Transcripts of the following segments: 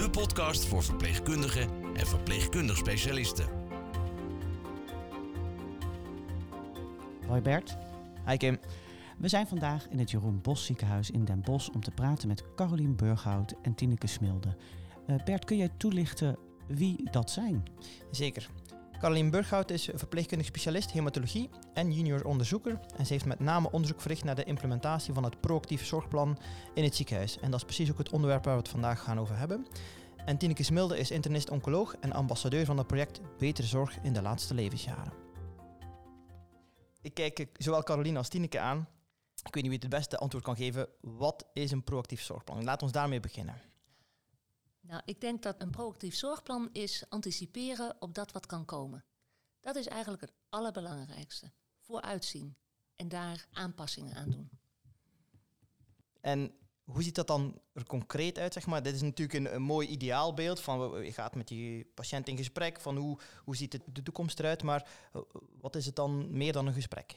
de podcast voor verpleegkundigen en verpleegkundig specialisten. Hoi Bert. Hi Kim. We zijn vandaag in het Jeroen Bos ziekenhuis in Den Bosch om te praten met Carolien Burghout en Tineke Smilde. Uh, Bert, kun jij toelichten wie dat zijn? Zeker. Carolien Burghout is verpleegkundig specialist hematologie en junior onderzoeker. En ze heeft met name onderzoek verricht naar de implementatie van het proactief zorgplan in het ziekenhuis. En dat is precies ook het onderwerp waar we het vandaag gaan over hebben. En Tineke Smilde is internist-oncoloog en ambassadeur van het project Betere Zorg in de laatste levensjaren. Ik kijk zowel Caroline als Tineke aan. Ik weet niet wie het beste antwoord kan geven. Wat is een proactief zorgplan? Laat ons daarmee beginnen. Nou, ik denk dat een proactief zorgplan is anticiperen op dat wat kan komen. Dat is eigenlijk het allerbelangrijkste. Vooruitzien en daar aanpassingen aan doen. En hoe ziet dat dan er concreet uit? Zeg maar? Dit is natuurlijk een, een mooi ideaalbeeld van je gaat met die patiënt in gesprek van hoe, hoe ziet het de toekomst eruit, maar eh, wat is het dan meer dan een gesprek?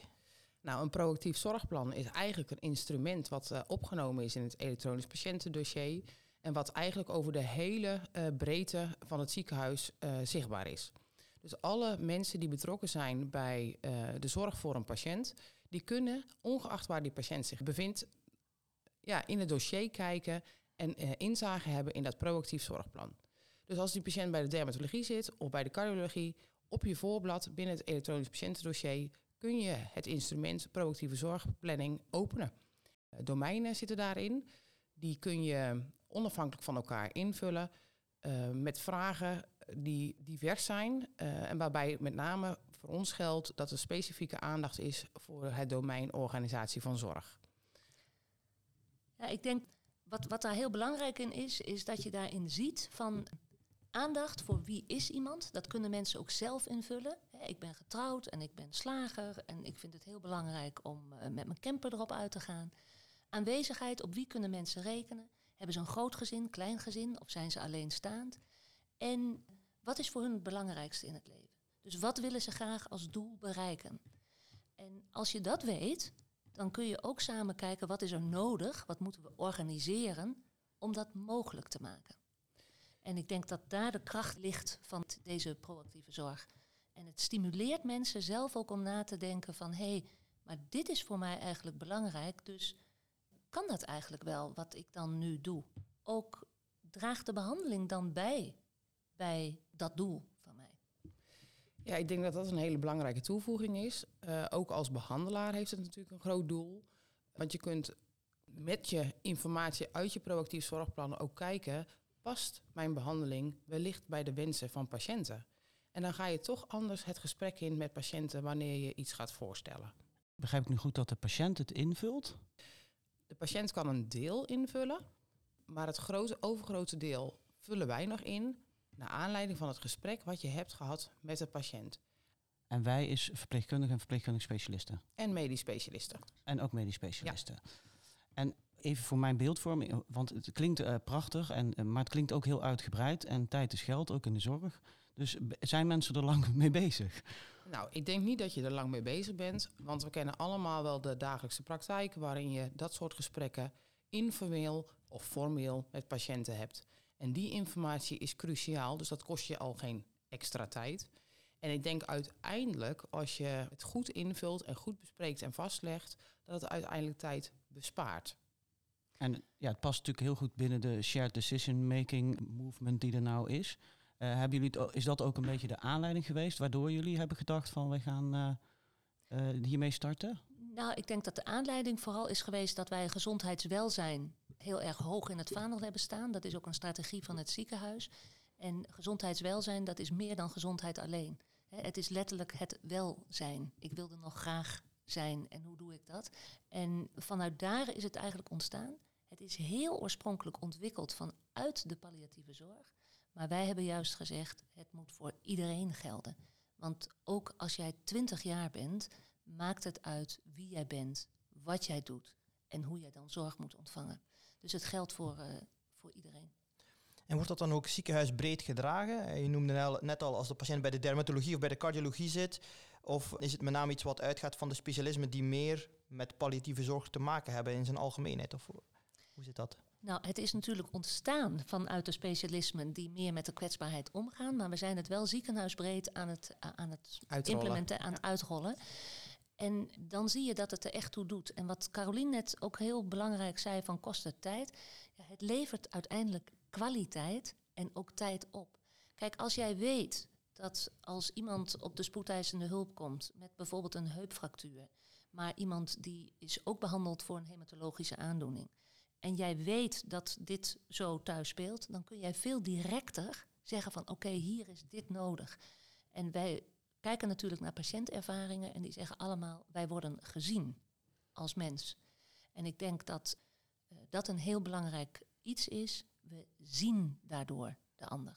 Nou, een proactief zorgplan is eigenlijk een instrument wat uh, opgenomen is in het elektronisch patiëntendossier en wat eigenlijk over de hele uh, breedte van het ziekenhuis uh, zichtbaar is. Dus alle mensen die betrokken zijn bij uh, de zorg voor een patiënt, die kunnen, ongeacht waar die patiënt zich bevindt, ja, in het dossier kijken en inzage hebben in dat proactief zorgplan. Dus als die patiënt bij de dermatologie zit of bij de cardiologie, op je voorblad binnen het elektronisch patiëntendossier kun je het instrument proactieve zorgplanning openen. Domeinen zitten daarin. Die kun je onafhankelijk van elkaar invullen uh, met vragen die divers zijn uh, en waarbij met name voor ons geldt dat er specifieke aandacht is voor het domein organisatie van zorg. Ja, ik denk wat, wat daar heel belangrijk in is, is dat je daarin ziet van aandacht voor wie is iemand. Dat kunnen mensen ook zelf invullen. Ik ben getrouwd en ik ben slager en ik vind het heel belangrijk om uh, met mijn camper erop uit te gaan. Aanwezigheid, op wie kunnen mensen rekenen? Hebben ze een groot gezin, klein gezin of zijn ze alleenstaand? En wat is voor hun het belangrijkste in het leven? Dus wat willen ze graag als doel bereiken? En als je dat weet, dan kun je ook samen kijken wat is er nodig, wat moeten we organiseren om dat mogelijk te maken. En ik denk dat daar de kracht ligt van deze proactieve zorg. En het stimuleert mensen zelf ook om na te denken van hé, hey, maar dit is voor mij eigenlijk belangrijk, dus kan dat eigenlijk wel, wat ik dan nu doe? Ook draagt de behandeling dan bij bij dat doel van mij? Ja, ik denk dat dat een hele belangrijke toevoeging is. Uh, ook als behandelaar heeft het natuurlijk een groot doel. Want je kunt met je informatie uit je proactief zorgplan ook kijken, past mijn behandeling wellicht bij de wensen van patiënten? En dan ga je toch anders het gesprek in met patiënten wanneer je iets gaat voorstellen. Begrijp ik nu goed dat de patiënt het invult? De patiënt kan een deel invullen, maar het grote, overgrote deel vullen wij nog in naar aanleiding van het gesprek wat je hebt gehad met de patiënt. En wij is verpleegkundige en verpleegkundig specialisten. En medisch specialisten. En ook medisch specialisten. Ja. En even voor mijn beeldvorming, want het klinkt uh, prachtig, en, maar het klinkt ook heel uitgebreid. En tijd is geld, ook in de zorg. Dus zijn mensen er lang mee bezig? Nou, ik denk niet dat je er lang mee bezig bent, want we kennen allemaal wel de dagelijkse praktijk waarin je dat soort gesprekken informeel of formeel met patiënten hebt. En die informatie is cruciaal, dus dat kost je al geen extra tijd. En ik denk uiteindelijk, als je het goed invult en goed bespreekt en vastlegt, dat het uiteindelijk tijd bespaart. En ja, het past natuurlijk heel goed binnen de shared decision making movement die er nou is. Uh, hebben jullie is dat ook een beetje de aanleiding geweest waardoor jullie hebben gedacht van we gaan uh, uh, hiermee starten? Nou, ik denk dat de aanleiding vooral is geweest dat wij gezondheidswelzijn heel erg hoog in het vaandel hebben staan. Dat is ook een strategie van het ziekenhuis. En gezondheidswelzijn, dat is meer dan gezondheid alleen. Het is letterlijk het welzijn. Ik wilde nog graag zijn en hoe doe ik dat? En vanuit daar is het eigenlijk ontstaan. Het is heel oorspronkelijk ontwikkeld vanuit de palliatieve zorg Maar wij hebben juist gezegd, het moet voor iedereen gelden. Want ook als jij 20 jaar bent, maakt het uit wie jij bent, wat jij doet en hoe jij dan zorg moet ontvangen. Dus het geldt voor, uh, voor iedereen. En wordt dat dan ook ziekenhuisbreed gedragen? Eh, je noemde net al als de patiënt bij de dermatologie of bij de cardiologie zit. Of is het met name iets wat uitgaat van de specialismen die meer met palliatieve zorg te maken hebben in zijn algemeenheid? Of hoe zit dat? Nou, het is natuurlijk ontstaan vanuit de specialismen die meer met de kwetsbaarheid omgaan. Maar we zijn het wel ziekenhuisbreed aan het, aan het implementeren, aan het uitrollen. En dan zie je dat het er echt toe doet. En wat Caroline net ook heel belangrijk zei van kost het tijd. Ja, het levert uiteindelijk kwaliteit en ook tijd op. Kijk, als jij weet dat als iemand op de spoedeisende hulp komt met bijvoorbeeld een heupfractuur, maar iemand die is ook behandeld voor een hematologische aandoening, en jij weet dat dit zo thuis speelt, dan kun jij veel directer zeggen van oké, hier is dit nodig. En wij kijken natuurlijk naar patiëntervaringen en die zeggen allemaal wij worden gezien als mens. En ik denk dat uh, dat een heel belangrijk iets is. We zien daardoor de ander.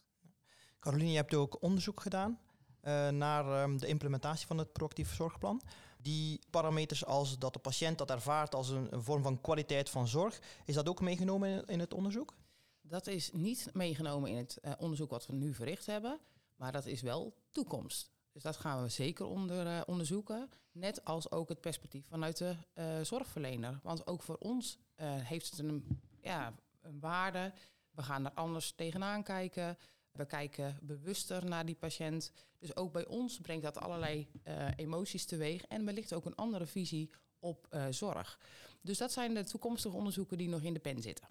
Caroline, je hebt ook onderzoek gedaan uh, naar um, de implementatie van het proactief zorgplan. Die parameters als dat de patiënt dat ervaart als een, vorm van kwaliteit van zorg, is dat ook meegenomen in, het onderzoek? Dat is niet meegenomen in het uh, onderzoek wat we nu verricht hebben, maar dat is wel toekomst. Dus dat gaan we zeker onder, uh, onderzoeken. Net als ook het perspectief vanuit de uh, zorgverlener. Want ook voor ons heeft het een, ja, een waarde. We gaan er anders tegenaan kijken. We kijken bewuster naar die patiënt. Dus ook bij ons brengt dat allerlei uh, emoties teweeg en wellicht ook een andere visie op uh, zorg. Dus dat zijn de toekomstige onderzoeken die nog in de pen zitten.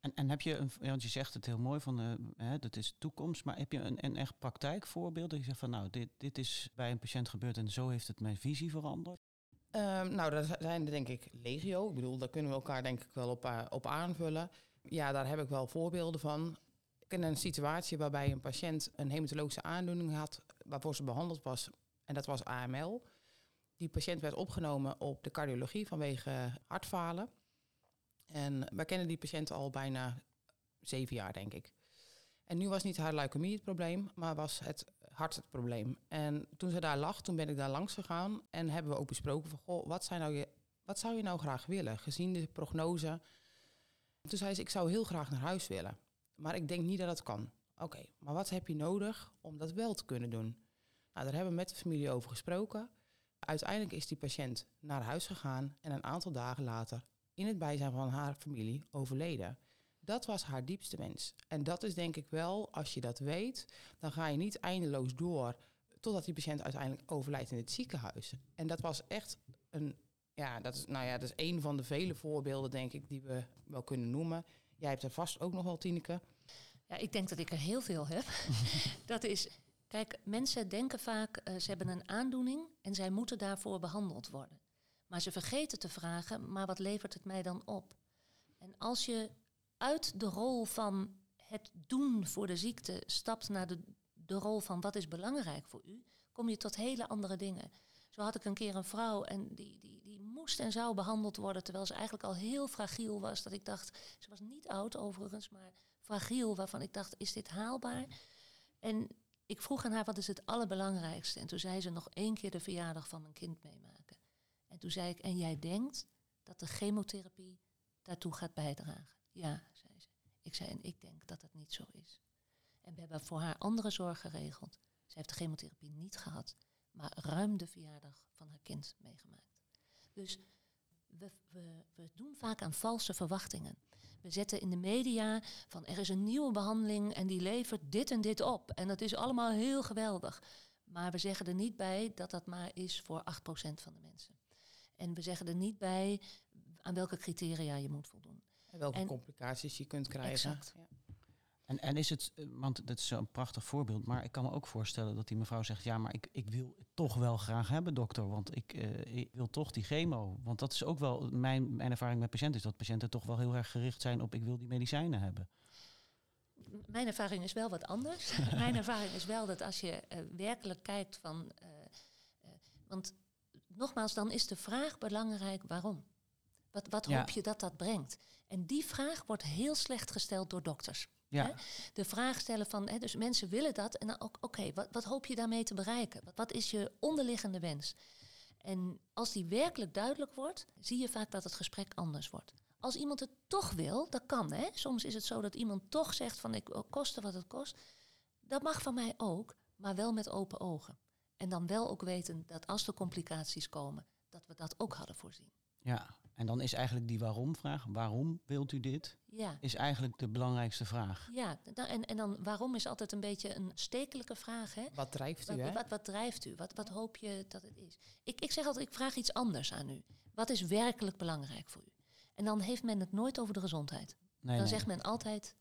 En, en heb je, een, want je zegt het heel mooi van, uh, hè, dat is toekomst, maar heb je een, een echt praktijkvoorbeeld dat je zegt van nou, dit, dit is bij een patiënt gebeurd en zo heeft het mijn visie veranderd? Um, nou, dat zijn er denk ik legio. Ik bedoel, daar kunnen we elkaar denk ik wel op, op aanvullen. Ja, daar heb ik wel voorbeelden van ken een situatie waarbij een patiënt een hematologische aandoening had waarvoor ze behandeld was. En dat was AML. Die patiënt werd opgenomen op de cardiologie vanwege hartfalen. En wij kennen die patiënt al bijna zeven jaar, denk ik. En nu was niet haar leukemie het probleem, maar was het hart het probleem. En toen ze daar lag, toen ben ik daar langs gegaan en hebben we ook besproken van, goh, wat, zijn nou je, wat zou je nou graag willen, gezien de prognose? Toen zei ze, ik zou heel graag naar huis willen. Maar ik denk niet dat dat kan. Oké, maar wat heb je nodig om dat wel te kunnen doen? Nou, daar hebben we met de familie over gesproken. Uiteindelijk is die patiënt naar huis gegaan en een aantal dagen later in het bijzijn van haar familie overleden. Dat was haar diepste wens. En dat is denk ik wel, als je dat weet, dan ga je niet eindeloos door totdat die patiënt uiteindelijk overlijdt in het ziekenhuis. En dat was echt een, ja, dat is, nou ja, dat is een van de vele voorbeelden, denk ik, die we wel kunnen noemen. Jij hebt er vast ook nog wel, Tineke. Ja, ik denk dat ik er heel veel heb. dat is, kijk, mensen denken vaak, uh, ze hebben een aandoening en zij moeten daarvoor behandeld worden. Maar ze vergeten te vragen, maar wat levert het mij dan op? En als je uit de rol van het doen voor de ziekte stapt naar de, de rol van wat is belangrijk voor u, kom je tot hele andere dingen. Zo had ik een keer een vrouw en die, die, die moest en zou behandeld worden terwijl ze eigenlijk al heel fragiel was. Dat ik dacht, ze was niet oud overigens, maar fragiel, waarvan ik dacht, is dit haalbaar? En ik vroeg aan haar, wat is het allerbelangrijkste? En toen zei ze nog één keer de verjaardag van mijn kind meemaken. En toen zei ik, en jij denkt dat de chemotherapie daartoe gaat bijdragen? Ja, zei ze. Ik zei, en ik denk dat dat niet zo is. En we hebben voor haar andere zorg geregeld. Ze heeft de chemotherapie niet gehad maar ruim de verjaardag van haar kind meegemaakt. Dus we, we, we doen vaak aan valse verwachtingen. We zetten in de media van er is een nieuwe behandeling en die levert dit en dit op. En dat is allemaal heel geweldig. Maar we zeggen er niet bij dat dat maar is voor 8% van de mensen. En we zeggen er niet bij aan welke criteria je moet voldoen. En welke complicaties je kunt krijgen. Exact. Ja. En, en is het, eh, want dat is zo'n prachtig voorbeeld, maar ik kan me ook voorstellen dat die mevrouw zegt, ja, maar ik, ik wil het toch wel graag hebben, dokter, want ik, uh, ik, wil toch die chemo. Want dat is ook wel, mijn, mijn ervaring met patiënten is dat patiënten toch wel heel erg gericht zijn op, ik wil die medicijnen hebben. Mijn ervaring is wel wat anders. mijn ervaring is wel dat als je uh, werkelijk kijkt van, want nogmaals, dan is de vraag belangrijk waarom. Wat, wat ja. hoop je dat dat brengt? En die vraag wordt heel slecht gesteld door dokters. Ja, Hè? De vraag stellen van, hè, dus mensen willen dat. En dan ook, oké, wat, wat hoop je daarmee te bereiken? Wat, wat is je onderliggende wens? En als die werkelijk duidelijk wordt, zie je vaak dat het gesprek anders wordt. Als iemand het toch wil, dat kan. Hè? Soms is het zo dat iemand toch zegt van ik wil kosten wat het kost. Dat mag van mij ook, maar wel met open ogen. En dan wel ook weten dat als er complicaties komen, dat we dat ook hadden voorzien. ja. En dan is eigenlijk die waarom-vraag, waarom wilt u dit, Ja, is eigenlijk de belangrijkste vraag. ja. nou, en, en dan waarom is altijd een beetje een stekelijke vraag. Hè? Wat drijft u, Wat, hè? wat, wat drijft u? Wat, wat hoop je dat het is? Ik, ik zeg altijd, ik vraag iets anders aan u. Wat is werkelijk belangrijk voor u? En dan heeft men het nooit over de gezondheid. Nee, dan nee. zegt men altijd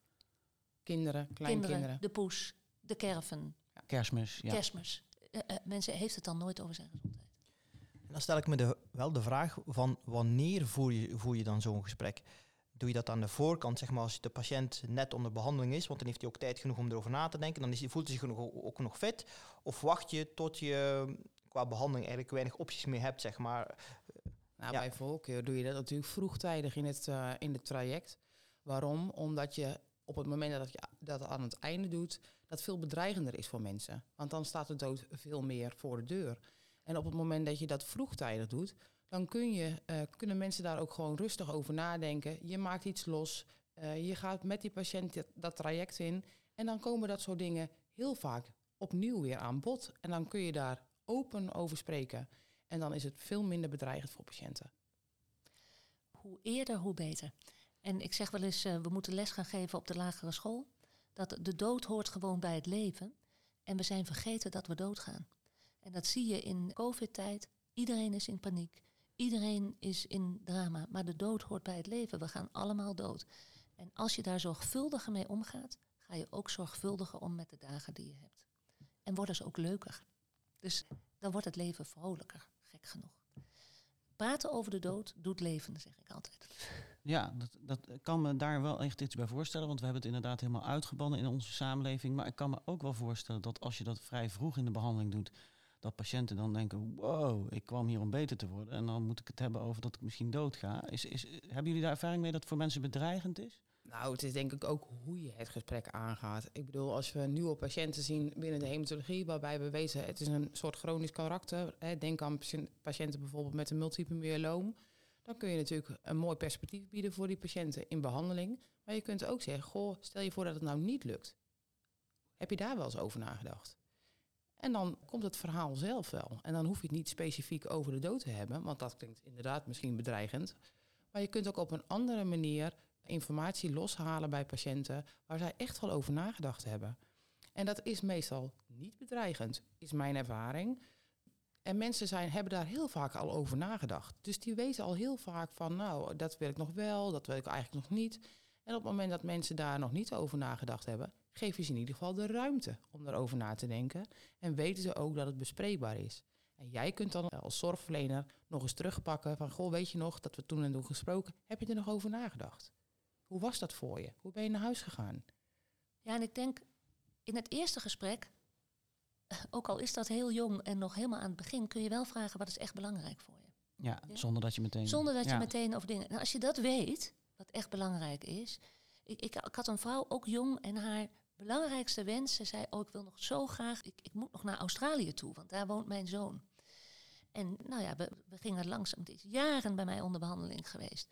Kinderen, kleinkinderen. kinderen, de poes, de kerven, Kerstmis, ja. kerstmis. Eh, eh, mensen heeft het dan nooit over zijn gezondheid. En dan stel ik me de, wel de vraag van wanneer voer je, voer je dan zo'n gesprek? Doe je dat aan de voorkant, zeg maar, als de patiënt net onder behandeling is, want dan heeft hij ook tijd genoeg om erover na te denken, dan is voelt hij zich nog, ook nog fit? Of wacht je tot je qua behandeling eigenlijk weinig opties meer hebt, zeg maar? Nou, Ja. bij voorkeur doe je dat natuurlijk vroegtijdig in het, eh, in het traject. Waarom? Omdat je op het moment dat je dat aan het einde doet, dat veel bedreigender is voor mensen. Want dan staat de dood veel meer voor de deur. En op het moment dat je dat vroegtijdig doet, dan kun je, eh, kunnen mensen daar ook gewoon rustig over nadenken. Je maakt iets los, eh, je gaat met die patiënt dat, traject in. En dan komen dat soort dingen heel vaak opnieuw weer aan bod. En dan kun je daar open over spreken. En dan is het veel minder bedreigend voor patiënten. Hoe eerder, hoe beter. En ik zeg wel eens, eh, we moeten les gaan geven op de lagere school. Dat de dood hoort gewoon bij het leven. En we zijn vergeten dat we doodgaan. En dat zie je in COVID-tijd. Iedereen is in paniek. Iedereen is in drama. Maar de dood hoort bij het leven. We gaan allemaal dood. En als je daar zorgvuldiger mee omgaat, ga je ook zorgvuldiger om met de dagen die je hebt. En worden ze ook leuker. Dus dan wordt het leven vrolijker, gek genoeg. Praten over de dood doet leven, zeg ik altijd. Ja, dat, dat kan me daar wel echt iets bij voorstellen, want we hebben het inderdaad helemaal uitgebannen in onze samenleving. Maar ik kan me ook wel voorstellen dat als je dat vrij vroeg in de behandeling doet, dat patiënten dan denken, wow, ik kwam hier om beter te worden. En dan moet ik het hebben over dat ik misschien doodga. Is, is, hebben jullie daar ervaring mee dat het voor mensen bedreigend is? Nou, het is denk ik ook hoe je het gesprek aangaat. Ik bedoel, als we nieuwe patiënten zien binnen de hematologie, waarbij we weten het is een soort chronisch karakter. Hè, denk aan patiënt- patiënten bijvoorbeeld met een multiple myeloom. Dan kun je natuurlijk een mooi perspectief bieden voor die patiënten in behandeling. Maar je kunt ook zeggen, goh, stel je voor dat het nou niet lukt. Heb je daar wel eens over nagedacht? En dan komt het verhaal zelf wel. En dan hoef je het niet specifiek over de dood te hebben, want dat klinkt inderdaad misschien bedreigend. Maar je kunt ook op een andere manier informatie loshalen bij patiënten waar zij echt wel over nagedacht hebben. En dat is meestal niet bedreigend, is mijn ervaring. En mensen zijn, hebben daar heel vaak al over nagedacht. Dus die weten al heel vaak van, nou, dat wil ik nog wel, dat wil ik eigenlijk nog niet. En op het moment dat mensen daar nog niet over nagedacht hebben, geef je ze in ieder geval de ruimte om erover na te denken. En weten ze ook dat het bespreekbaar is. En jij kunt dan als zorgverlener nog eens terugpakken van, goh, weet je nog dat we toen en toen gesproken, heb je er nog over nagedacht? Hoe was dat voor je? Hoe ben je naar huis gegaan? Ja, en ik denk in het eerste gesprek, ook al is dat heel jong en nog helemaal aan het begin, kun je wel vragen wat is echt belangrijk voor je. Ja, Ja. zonder dat je meteen... Zonder dat je meteen over dingen. Nou, als je dat weet, wat echt belangrijk is. Ik, ik, ik had een vrouw, ook jong, en haar belangrijkste wens, ze zei: Oh, ik wil nog zo graag, ik, ik moet nog naar Australië toe, want daar woont mijn zoon. En nou ja, we, we gingen langzaam, het is jaren bij mij onder behandeling geweest.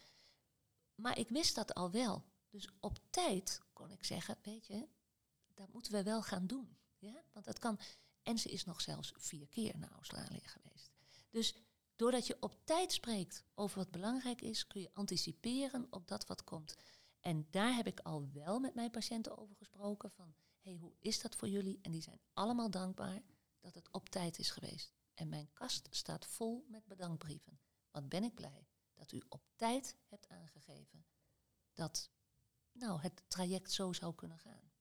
Maar ik wist dat al wel. Dus op tijd kon ik zeggen: Weet je, dat moeten we wel gaan doen. Ja? Want dat kan. En ze is nog zelfs vier keer naar Australië geweest. Dus doordat je op tijd spreekt over wat belangrijk is, kun je anticiperen op dat wat komt. En daar heb ik al wel met mijn patiënten over gesproken van, hey, hoe is dat voor jullie? En die zijn allemaal dankbaar dat het op tijd is geweest. En mijn kast staat vol met bedankbrieven. Wat ben ik blij dat u op tijd hebt aangegeven dat nou, het traject zo zou kunnen gaan.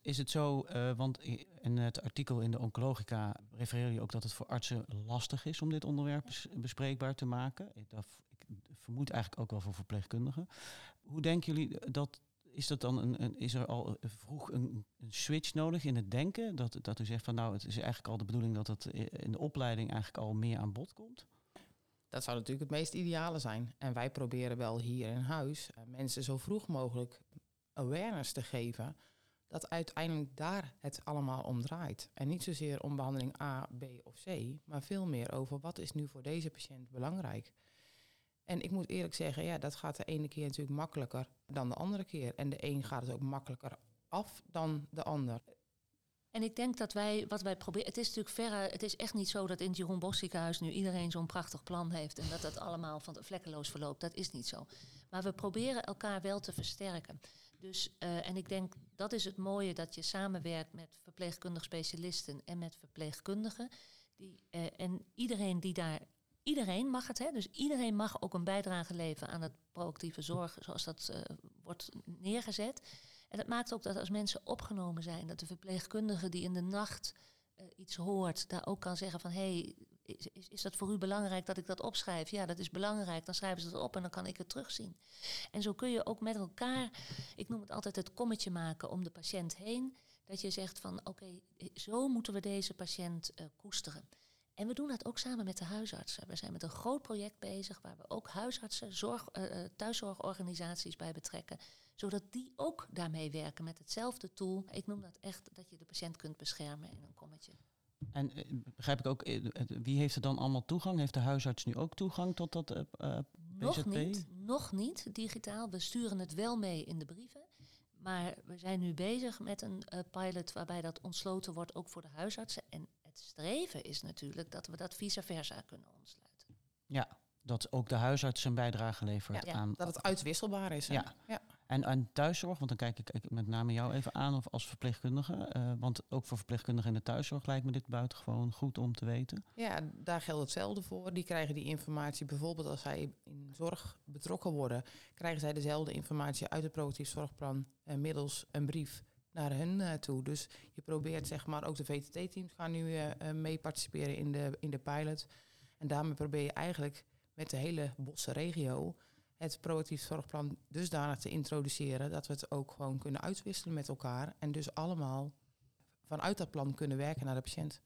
Is het zo, eh, want in het artikel in de Oncologica refereer je ook dat het voor artsen lastig is om dit onderwerp bes- bespreekbaar te maken. Ik, dat, ik vermoed eigenlijk ook wel voor verpleegkundigen. Hoe denken jullie dat, is, dat dan een, een, is er al vroeg een, een switch nodig in het denken? Dat, dat u zegt van nou, het is eigenlijk al de bedoeling dat i- in de opleiding eigenlijk al meer aan bod komt? Dat zou natuurlijk het meest ideale zijn. En wij proberen wel hier in huis eh, mensen zo vroeg mogelijk awareness te geven dat uiteindelijk daar het allemaal om draait. En niet zozeer om behandeling A, B of C, maar veel meer over wat is nu voor deze patiënt belangrijk. En ik moet eerlijk zeggen, ja, dat gaat de ene keer natuurlijk makkelijker dan de andere keer. En de een gaat het ook makkelijker af dan de ander. En ik denk dat wij, wat wij proberen, het is natuurlijk verre, het is echt niet zo dat in het Jeroen Bos ziekenhuis nu iedereen zo'n prachtig plan heeft en dat dat allemaal van vlekkeloos verloopt. Dat is niet zo. Maar we proberen elkaar wel te versterken. Dus, uh, en ik denk dat is het mooie dat je samenwerkt met verpleegkundig specialisten en met verpleegkundigen. Die, uh, en iedereen die daar, iedereen mag het, hè, dus iedereen mag ook een bijdrage leveren aan het proactieve zorg, zoals dat uh, wordt neergezet. En dat maakt ook dat als mensen opgenomen zijn, dat de verpleegkundige die in de nacht uh, iets hoort, daar ook kan zeggen van hé, hey, is, is, dat voor u belangrijk dat ik dat opschrijf? Ja, dat is belangrijk. Dan schrijven ze het op en dan kan ik het terugzien. En zo kun je ook met elkaar, ik noem het altijd het kommetje maken om de patiënt heen. Dat je zegt van oké, zo moeten we deze patiënt uh, koesteren. En we doen dat ook samen met de huisartsen. We zijn met een groot project bezig waar we ook huisartsen, zorg, uh, thuiszorgorganisaties bij betrekken. Zodat die ook daarmee werken met hetzelfde tool. Ik noem dat echt dat je de patiënt kunt beschermen in een kommetje. En uh, begrijp ik ook, uh, wie heeft er dan allemaal toegang? Heeft de huisarts nu ook toegang tot dat uh, Nog niet, nog niet digitaal. We sturen het wel mee in de brieven. Maar we zijn nu bezig met een pilot waarbij dat ontsloten wordt ook voor de huisartsen. En streven is natuurlijk dat we dat vice versa kunnen ontsluiten. Ja, dat ook de huisarts een bijdrage levert ja, aan... Dat het uitwisselbaar is. Hè? Ja. ja. En, en thuiszorg, want dan kijk ik met name jou even aan of als verpleegkundige. Uh, want ook voor verpleegkundigen in de thuiszorg lijkt me dit buitengewoon goed om te weten. Ja, daar geldt hetzelfde voor. Die krijgen die informatie bijvoorbeeld als zij in zorg betrokken worden, krijgen zij dezelfde informatie uit het proactief zorgplan uh, middels een brief naar hen uh, toe. Dus probeert zeg maar, ook de VTT-teams gaan nu mee participeren in de, in de pilot. En daarmee probeer je eigenlijk met de hele bosse regio het proactief zorgplan dusdanig te introduceren dat we het ook gewoon kunnen uitwisselen met elkaar en dus allemaal vanuit dat plan kunnen werken naar de patiënt.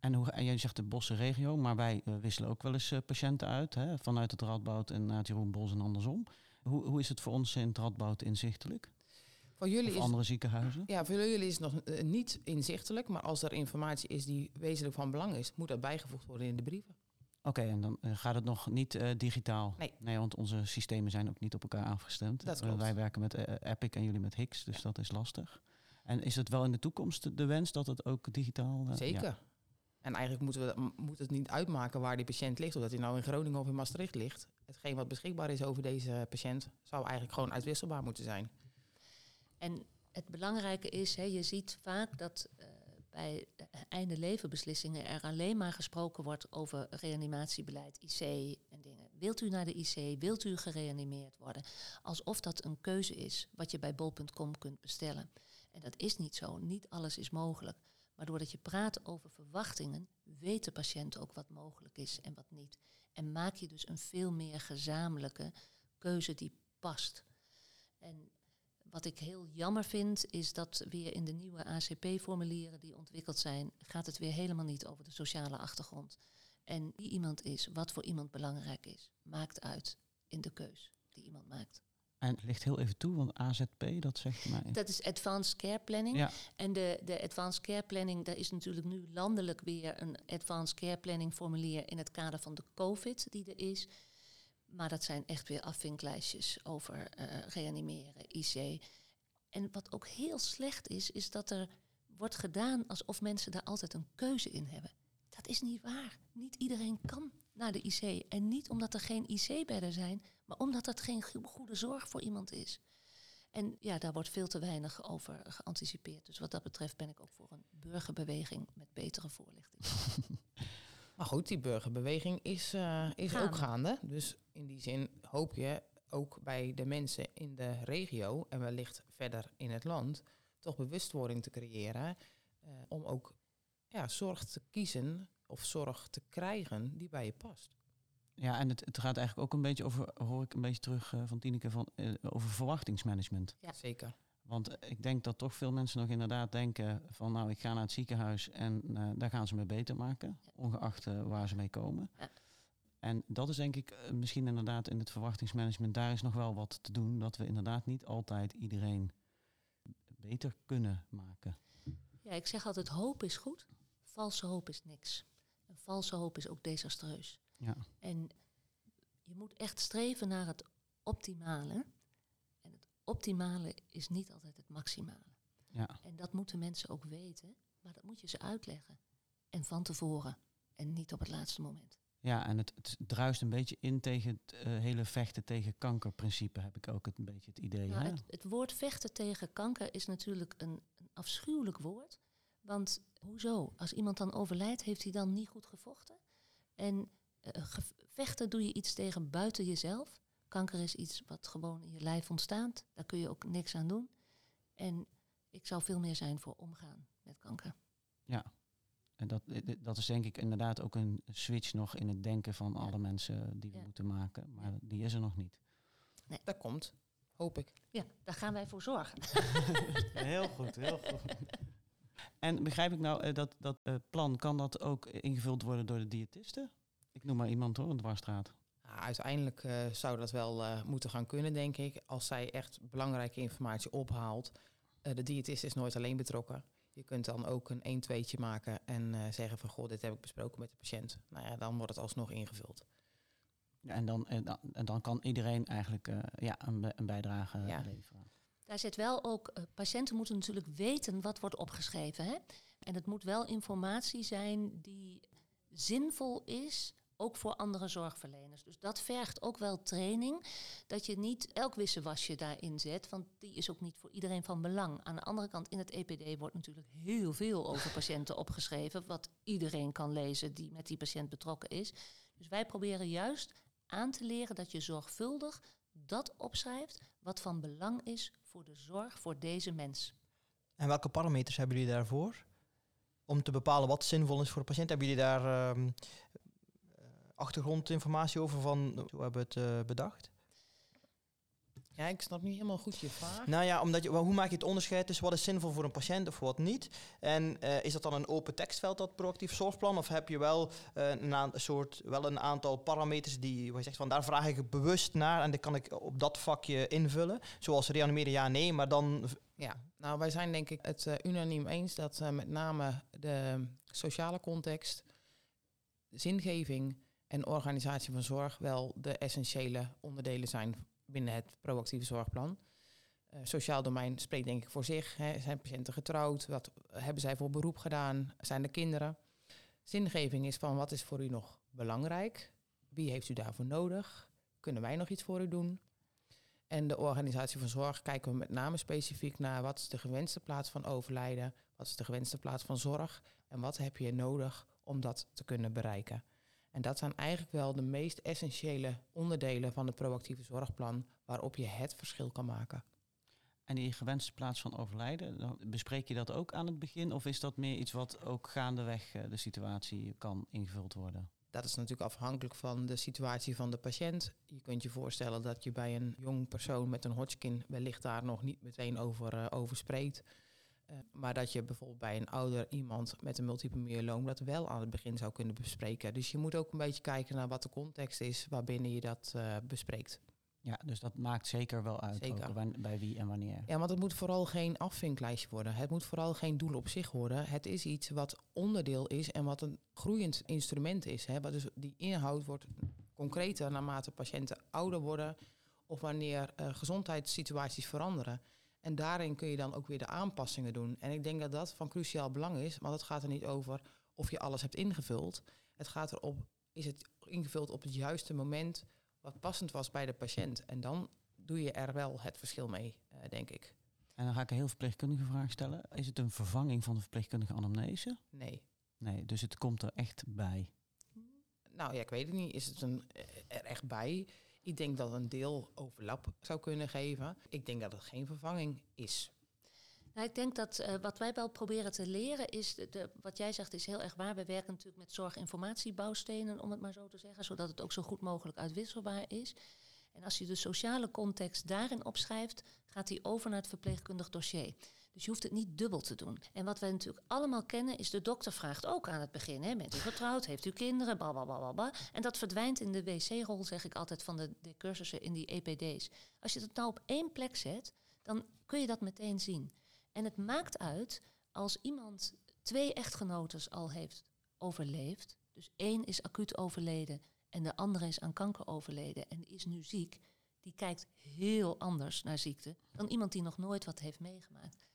En, hoe, en jij zegt de bosse regio, maar wij uh, wisselen ook wel eens uh, patiënten uit, hè, vanuit het Radboud en naar Jeroen Bos en andersom. Hoe, hoe is het voor ons in het Radboud inzichtelijk? Voor jullie of is, andere ziekenhuizen? Ja, voor jullie is het nog uh, niet inzichtelijk, maar als er informatie is die wezenlijk van belang is, moet dat bijgevoegd worden in de brieven. Oké, okay, en dan uh, gaat het nog niet uh, digitaal? Nee. Nee, want onze systemen zijn ook niet op elkaar afgestemd. Dat uh, wij werken met Epic en jullie met Hix, dus dat is lastig. En is het wel in de toekomst de wens dat het ook digitaal... Zeker. Ja. En eigenlijk moeten we, moet het niet uitmaken waar die patiënt ligt. Of dat hij nou in Groningen of in Maastricht ligt. Hetgeen wat beschikbaar is over deze patiënt... zou eigenlijk gewoon uitwisselbaar moeten zijn. En het belangrijke is, je ziet vaak dat bij einde levenbeslissingen er alleen maar gesproken wordt over reanimatiebeleid, IC en dingen. Wilt u naar de IC? Wilt u gereanimeerd worden? Alsof dat een keuze is wat je bij bol.com kunt bestellen. En dat is niet zo. Niet alles is mogelijk. Maar doordat je praat over verwachtingen, weet de patiënt ook wat mogelijk is en wat niet. En maak je dus een veel meer gezamenlijke keuze die past. En wat ik heel jammer vind, is dat weer in de nieuwe ACP-formulieren die ontwikkeld zijn, gaat het weer helemaal niet over de sociale achtergrond. En wie iemand is, wat voor iemand belangrijk is, maakt uit in de keus die iemand maakt. En ligt heel even toe, want AZP, dat zegt mij. Dat is Advanced Care Planning. Ja. En de, de Advanced Care Planning, daar is natuurlijk nu landelijk weer een Advanced Care Planning formulier in het kader van de COVID die er is. Maar dat zijn echt weer afvinklijstjes over uh, reanimeren, IC. En wat ook heel slecht is, is dat er wordt gedaan alsof mensen daar altijd een keuze in hebben. Dat is niet waar. Niet iedereen kan naar de IC. En niet omdat er geen IC-bedden zijn, maar omdat dat geen goede zorg voor iemand is. En ja, daar wordt veel te weinig over geanticipeerd. Dus wat dat betreft ben ik ook voor een burgerbeweging met betere voorlichting. Maar goed, die burgerbeweging is, uh, is Gaande. ook gaande. Dus in die zin hoop je ook bij de mensen in de regio en wellicht verder in het land toch bewustwording te creëren uh, om ook ja, zorg te kiezen of zorg te krijgen die bij je past. Ja, en het, het gaat eigenlijk ook een beetje over, hoor ik een beetje terug uh, van Tineke, van, uh, over verwachtingsmanagement. Ja. Zeker. Want ik denk dat toch veel mensen nog inderdaad denken van nou, ik ga naar het ziekenhuis en uh, daar gaan ze me beter maken, ongeacht uh, waar ze mee komen. Ja. En dat is denk ik uh, misschien inderdaad in het verwachtingsmanagement, daar is nog wel wat te doen, dat we inderdaad niet altijd iedereen beter kunnen maken? Ja, ik zeg altijd hoop is goed, valse hoop is niks. Een valse hoop is ook desastreus. Ja. En je moet echt streven naar het optimale. Optimale is niet altijd het maximale. Ja. En dat moeten mensen ook weten, maar dat moet je ze uitleggen. En van tevoren. En niet op het laatste moment. Ja, en het, het druist een beetje in tegen het eh, hele vechten tegen kankerprincipe, heb ik ook het, een beetje het idee. Nou, hè? het, het woord vechten tegen kanker is natuurlijk een, een afschuwelijk woord. Want hoezo? Als iemand dan overlijdt, heeft hij dan niet goed gevochten? En eh, vechten doe je iets tegen buiten jezelf. Kanker is iets wat gewoon in je lijf ontstaat. Daar kun je ook niks aan doen. En ik zou veel meer zijn voor omgaan met kanker. Ja. En dat, eh, dat is denk ik inderdaad ook een switch nog in het denken van Ja. alle mensen die we Ja. moeten maken. Maar die is er nog niet. Dat komt, hoop ik. Ja, daar gaan wij voor zorgen. Heel goed, heel goed. En begrijp ik nou eh, dat dat eh, plan, kan dat ook ingevuld worden door de diëtisten? Ik noem maar iemand hoor, een dwarsstraat. Uiteindelijk eh, zou dat wel eh, moeten gaan kunnen, denk ik. Als zij echt belangrijke informatie ophaalt. Eh, de diëtist is nooit alleen betrokken. Je kunt dan ook een 1 2tje maken en eh, zeggen van... goh, dit heb ik besproken met de patiënt. Nou ja, dan wordt het alsnog ingevuld. Ja, En dan, en dan, en dan kan iedereen eigenlijk eh, ja, een, een bijdrage Ja. leveren. Daar zit wel ook, patiënten moeten natuurlijk weten wat wordt opgeschreven. Hè? En het moet wel informatie zijn die zinvol is, ook voor andere zorgverleners. Dus dat vergt ook wel training, dat je niet elk wisselwasje daarin zet, want die is ook niet voor iedereen van belang. Aan de andere kant, in het EPD wordt natuurlijk heel veel over patiënten opgeschreven, wat iedereen kan lezen die met die patiënt betrokken is. Dus wij proberen juist aan te leren dat je zorgvuldig dat opschrijft wat van belang is voor de zorg voor deze mens. En welke parameters hebben jullie daarvoor? Om te bepalen wat zinvol is voor de patiënt. Hebben jullie daar ehm, eh, achtergrondinformatie over van hoe hebben we het eh, bedacht? Ja, ik snap niet helemaal goed je vraag. Nou ja, omdat je, hoe maak je het onderscheid tussen wat is zinvol voor een patiënt of wat niet? En eh, is dat dan een open tekstveld, dat proactief zorgplan? Of heb je wel, eh, een, soort, wel een aantal parameters die waar je zegt van daar vraag ik bewust naar en die kan ik op dat vakje invullen? Zoals reanimeren ja, nee, maar dan... Ja, nou wij zijn denk ik het unaniem eens dat met name de sociale context, zingeving en organisatie van zorg wel de essentiële onderdelen zijn binnen het proactieve zorgplan. Eh, sociaal domein spreekt denk ik voor zich. Hè. Zijn patiënten getrouwd? Wat hebben zij voor beroep gedaan? Zijn er kinderen? Zingeving is van wat is voor u nog belangrijk? Wie heeft u daarvoor nodig? Kunnen wij nog iets voor u doen? En de organisatie van zorg kijken we met name specifiek naar wat is de gewenste plaats van overlijden, wat is de gewenste plaats van zorg en wat heb je nodig om dat te kunnen bereiken. En dat zijn eigenlijk wel de meest essentiële onderdelen van het proactieve zorgplan waarop je het verschil kan maken. En die gewenste plaats van overlijden, dan bespreek je dat ook aan het begin? Of is dat meer iets wat ook gaandeweg eh, de situatie kan ingevuld worden? Dat is natuurlijk afhankelijk van de situatie van de patiënt. Je kunt je voorstellen dat je bij een jong persoon met een Hodgkin wellicht daar nog niet meteen over, eh, over spreekt. Eh, maar dat je bijvoorbeeld bij een ouder iemand met een multiple myeloom dat wel aan het begin zou kunnen bespreken. Dus je moet ook een beetje kijken naar wat de context is waarbinnen je dat eh, bespreekt. Ja, dus dat maakt zeker wel uit Zeker. ook bij wie en wanneer. Ja, want het moet vooral geen afvinklijstje worden. Het moet vooral geen doel op zich worden. Het is iets wat onderdeel is en wat een groeiend instrument is. Hè. Dus die inhoud wordt concreter naarmate patiënten ouder worden of wanneer eh, gezondheidssituaties veranderen. En daarin kun je dan ook weer de aanpassingen doen. En ik denk dat dat van cruciaal belang is, want het gaat er niet over of je alles hebt ingevuld. Het gaat erop, is het ingevuld op het juiste moment wat passend was bij de patiënt. En dan doe je er wel het verschil mee, eh, denk ik. En dan ga ik een heel verpleegkundige vraag stellen. Is het een vervanging van de verpleegkundige anamnese? Nee. Nee, dus het komt er echt bij. Nou ja, ik weet het niet. Is het een, eh, er echt bij? Ik denk dat een deel overlap zou kunnen geven. Ik denk dat het geen vervanging is. Nou, ik denk dat eh, wat wij wel proberen te leren is, de, wat jij zegt is heel erg waar. We werken natuurlijk met zorginformatiebouwstenen, om het maar zo te zeggen, zodat het ook zo goed mogelijk uitwisselbaar is. En als je de sociale context daarin opschrijft, gaat die over naar het verpleegkundig dossier. Dus je hoeft het niet dubbel te doen. En wat wij natuurlijk allemaal kennen, is de dokter vraagt ook aan het begin: hè, bent u getrouwd? Heeft u kinderen? Blablabla. En dat verdwijnt in de wc-rol, zeg ik altijd, van de, de cursussen in die EPD's. Als je het nou op één plek zet, dan kun je dat meteen zien. En het maakt uit als iemand twee echtgenotes al heeft overleefd. Dus één is acuut overleden en de andere is aan kanker overleden en is nu ziek. Die kijkt heel anders naar ziekte dan iemand die nog nooit wat heeft meegemaakt.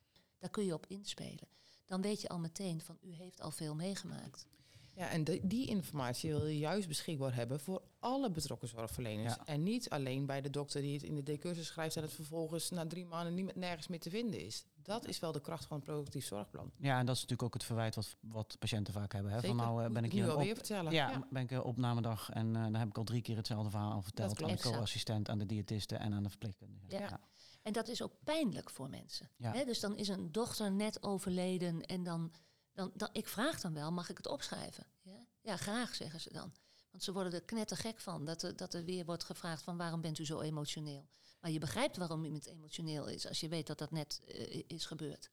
Daar kun je op inspelen. Dan weet je al meteen van u heeft al veel meegemaakt. Ja, en de- die informatie wil je juist beschikbaar hebben voor alle betrokken zorgverleners. Ja. En niet alleen bij de dokter die het in de decursus schrijft en het vervolgens na drie maanden niet, meer- nergens meer te vinden is. Dat is wel de kracht van het productief zorgplan. Ja, en dat is natuurlijk ook het verwijt wat, wat patiënten vaak hebben. Hè? Van nou eh, Moet ben ik nu hier alweer op, vertellen. ja, ben ik eh, opnamedag en eh, dan heb ik al drie keer hetzelfde verhaal verteld aan de co-assistent, aan de diëtiste en aan de verpleegkundige. Ja. Ja. En dat is ook pijnlijk voor mensen. Ja. Dus dan is een dochter net overleden en dan, dan, dan... Ik vraag dan wel, mag ik het opschrijven? Ja, ja graag, zeggen ze dan. Want ze worden er knettergek van, dat er, dat er weer wordt gevraagd van... waarom bent u zo emotioneel? Maar je begrijpt waarom iemand emotioneel is... als je weet dat dat net eh, is gebeurd.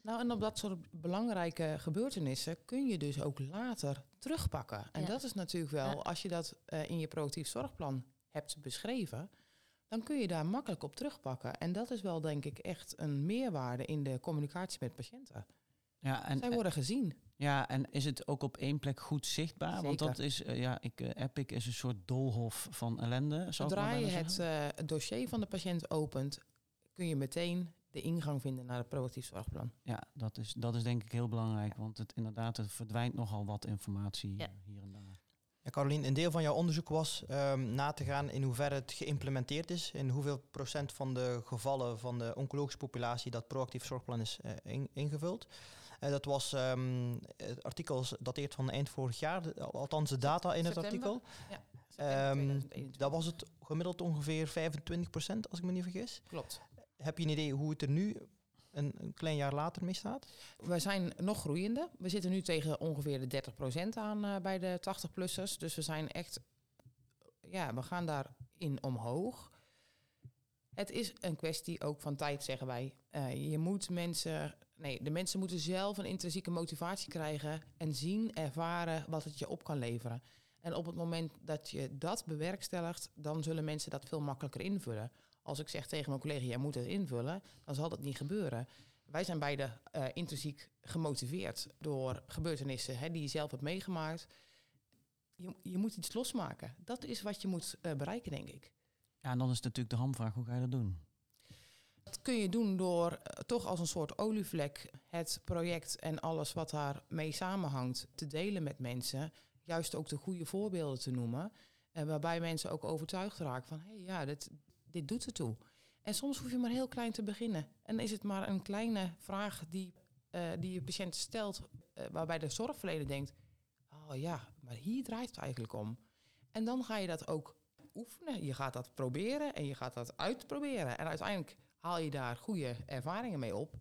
Nou, en op dat soort belangrijke gebeurtenissen kun je dus ook later terugpakken. En Ja. dat is natuurlijk wel, als je dat eh, in je proactief zorgplan hebt beschreven, dan kun je daar makkelijk op terugpakken. En dat is wel, denk ik, echt een meerwaarde in de communicatie met patiënten. Ja, en, Zij worden gezien. ja, en is het ook op één plek goed zichtbaar? Want dat is, eh, ja, ik, eh, Epic is een soort doolhof van ellende. Zodra je het, eh, dossier van de patiënt opent, kun je meteen de ingang vinden naar het proactief zorgplan. Ja, dat is, dat is denk ik heel belangrijk. Want het, inderdaad, er verdwijnt nogal wat informatie Ja. eh, hier. Ja, Carolien, een deel van jouw onderzoek was ehm, na te gaan in hoeverre het geïmplementeerd is. In hoeveel procent van de gevallen van de oncologische populatie dat proactief zorgplan is eh, in- ingevuld. Eh, dat was, ehm, het artikel dateert van eind vorig jaar, de- althans de data in het artikel. Ja, Ehm, dat was het gemiddeld ongeveer 25 procent, als ik me niet vergis. Klopt. Heb je een idee hoe het er nu, een, een klein jaar later, mee staat? We zijn nog groeiende. We zitten nu tegen ongeveer de 30% aan eh, bij de 80-plussers. Dus we zijn echt, ja, we gaan daarin omhoog. Het is een kwestie ook van tijd, zeggen wij. Eh, je moet mensen, nee, de mensen moeten zelf een intrinsieke motivatie krijgen en zien, ervaren wat het je op kan leveren. En op het moment dat je dat bewerkstelligt, dan zullen mensen dat veel makkelijker invullen. Als ik zeg tegen mijn collega, jij moet het invullen, dan zal dat niet gebeuren. Wij zijn beide eh, intrinsiek gemotiveerd door gebeurtenissen hè, die je zelf hebt meegemaakt. Je, je moet iets losmaken. Dat is wat je moet eh, bereiken, denk ik. Ja, en dan is natuurlijk de hamvraag, hoe ga je dat doen? Dat kun je doen door eh, toch als een soort olievlek het project en alles wat daarmee samenhangt te delen met mensen. Juist ook de goede voorbeelden te noemen. En waarbij mensen ook overtuigd raken van, hé hey, ja, dit, dit doet ertoe. En soms hoef je maar heel klein te beginnen. En is het maar een kleine vraag die, eh, die je patiënt stelt, eh, waarbij de zorgverlener denkt, oh ja, maar hier draait het eigenlijk om. En dan ga je dat ook oefenen. Je gaat dat proberen en je gaat dat uitproberen. En uiteindelijk haal je daar goede ervaringen mee op.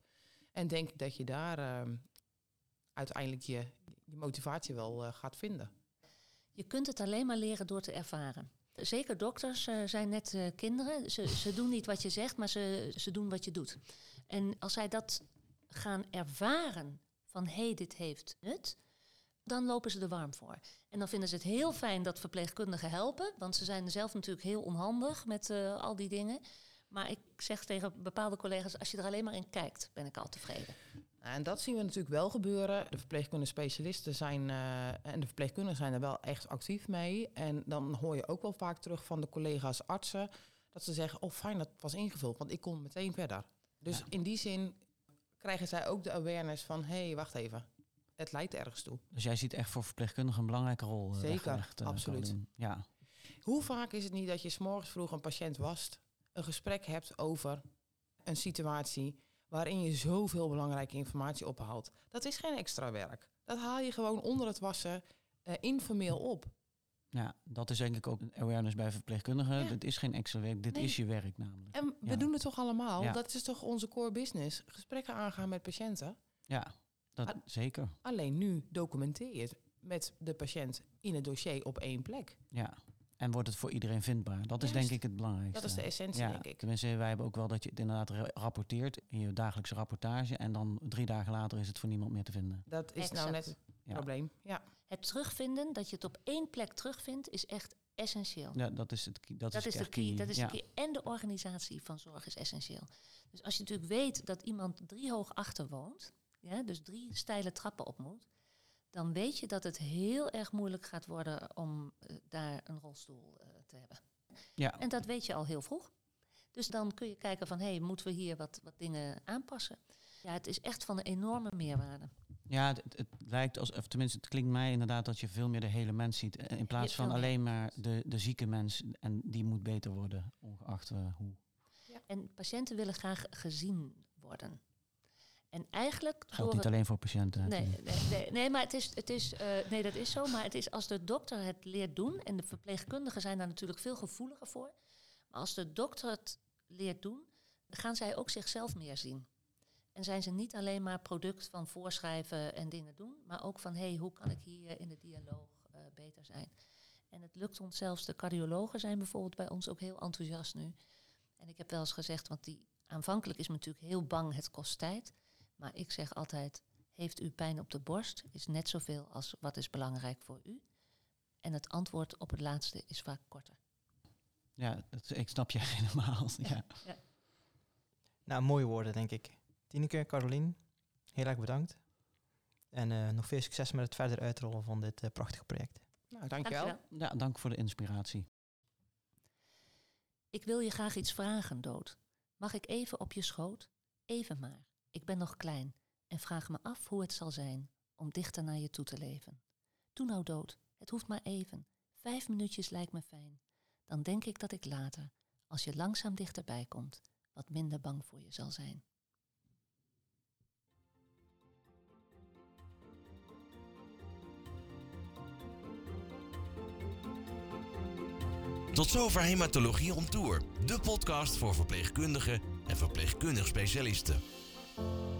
En denk dat je daar ehm, uiteindelijk je, je motivatie wel eh, gaat vinden. Je kunt het alleen maar leren door te ervaren. Zeker dokters eh, zijn net eh, kinderen. Ze, ze doen niet wat je zegt, maar ze, ze doen wat je doet. En als zij dat gaan ervaren van hé, hey, dit heeft nut, dan lopen ze er warm voor. En dan vinden ze het heel fijn dat verpleegkundigen helpen, want ze zijn zelf natuurlijk heel onhandig met eh, al die dingen. Maar ik zeg tegen bepaalde collega's, als je er alleen maar in kijkt, ben ik al tevreden. En dat zien we natuurlijk wel gebeuren. De verpleegkundige specialisten zijn eh, en de verpleegkundigen zijn er wel echt actief mee. En dan hoor je ook wel vaak terug van de collega's artsen dat ze zeggen: Oh, fijn dat was ingevuld, want ik kon meteen verder. Dus Ja. in die zin krijgen zij ook de awareness van: hé, hey, wacht even, het leidt ergens toe. Dus jij ziet echt voor verpleegkundigen een belangrijke rol eh, Zeker, eh, absoluut. Ja, Hoe vaak is het niet dat je s'morgens vroeg een patiënt wast, een gesprek hebt over een situatie waarin je zoveel belangrijke informatie ophaalt? Dat is geen extra werk. Dat haal je gewoon onder het wassen eh, informeel op. ja, dat is denk ik ook een awareness bij verpleegkundigen. Ja. Dit is geen extra werk, dit Nee. is je werk namelijk. En we doen het toch allemaal? Ja. Dat is toch onze core business? Gesprekken aangaan met patiënten. Ja, dat zeker. Alleen nu documenteer je het met de patiënt in het dossier op één plek. Ja. En wordt het voor iedereen vindbaar? Dat is denk ik het belangrijkste. Dat is de essentie, ja, denk ik. Tenminste, wij hebben ook wel dat je het inderdaad ra- rapporteert in je dagelijkse rapportage. En dan drie dagen later is het voor niemand meer te vinden. Dat is Exact. nou net het Ja. probleem. Ja. Het terugvinden, dat je het op één plek terugvindt, is echt essentieel. Ja, dat is het dat, Dat, is, de key. Dat is ja. de key. En de organisatie van zorg is essentieel. Dus als je natuurlijk weet dat iemand drie hoog achter woont, ja, dus drie steile trappen op moet, dan weet je dat het heel erg moeilijk gaat worden om eh, daar een rolstoel eh, te hebben. Ja, En dat weet je al heel vroeg. Dus dan kun je kijken van, hé, hey, moeten we hier wat, wat dingen aanpassen? Ja, het is echt van een enorme meerwaarde. ja het, het lijkt als, of tenminste, het klinkt mij inderdaad dat je veel meer de hele mens ziet. eh, In plaats van alleen maar de, de zieke mens. En die moet beter worden, ongeacht hoe. En patiënten willen graag gezien worden. En eigenlijk Geldt door niet alleen voor patiënten. Nee, nee, nee, nee, maar het is, het is, eh, nee, dat is zo. Maar het is als de dokter het leert doen, en de verpleegkundigen zijn daar natuurlijk veel gevoeliger voor. Maar als de dokter het leert doen, gaan zij ook zichzelf meer zien. En zijn ze niet alleen maar product van voorschrijven en dingen doen, maar ook van hé, hey, hoe kan ik hier in de dialoog eh, beter zijn? En het lukt ons zelfs, de cardiologen zijn bijvoorbeeld bij ons ook heel enthousiast nu. En ik heb wel eens gezegd, want die aanvankelijk is men natuurlijk heel bang, het kost tijd. Maar ik zeg altijd, heeft u pijn op de borst? Is net zoveel als wat is belangrijk voor u. En het antwoord op het laatste is vaak korter. Ja, dat, ik snap je helemaal. Ja. Nou, mooie woorden, denk ik. Tineke, Carolien, heel erg bedankt. En eh, nog veel succes met het verder uitrollen van dit eh, prachtige project. Nou, dankjewel. Dankjewel. ja, dank voor de inspiratie. Ik wil je graag iets vragen, dood. Mag ik even op je schoot? Even maar. Ik ben nog klein en vraag me af hoe het zal zijn om dichter naar je toe te leven. Doe nou dood, het hoeft maar even. Vijf minuutjes lijkt me fijn. Dan denk ik dat ik later, als je langzaam dichterbij komt, wat minder bang voor je zal zijn. Tot zover Hematologie on Tour, de podcast voor verpleegkundigen en verpleegkundig specialisten. you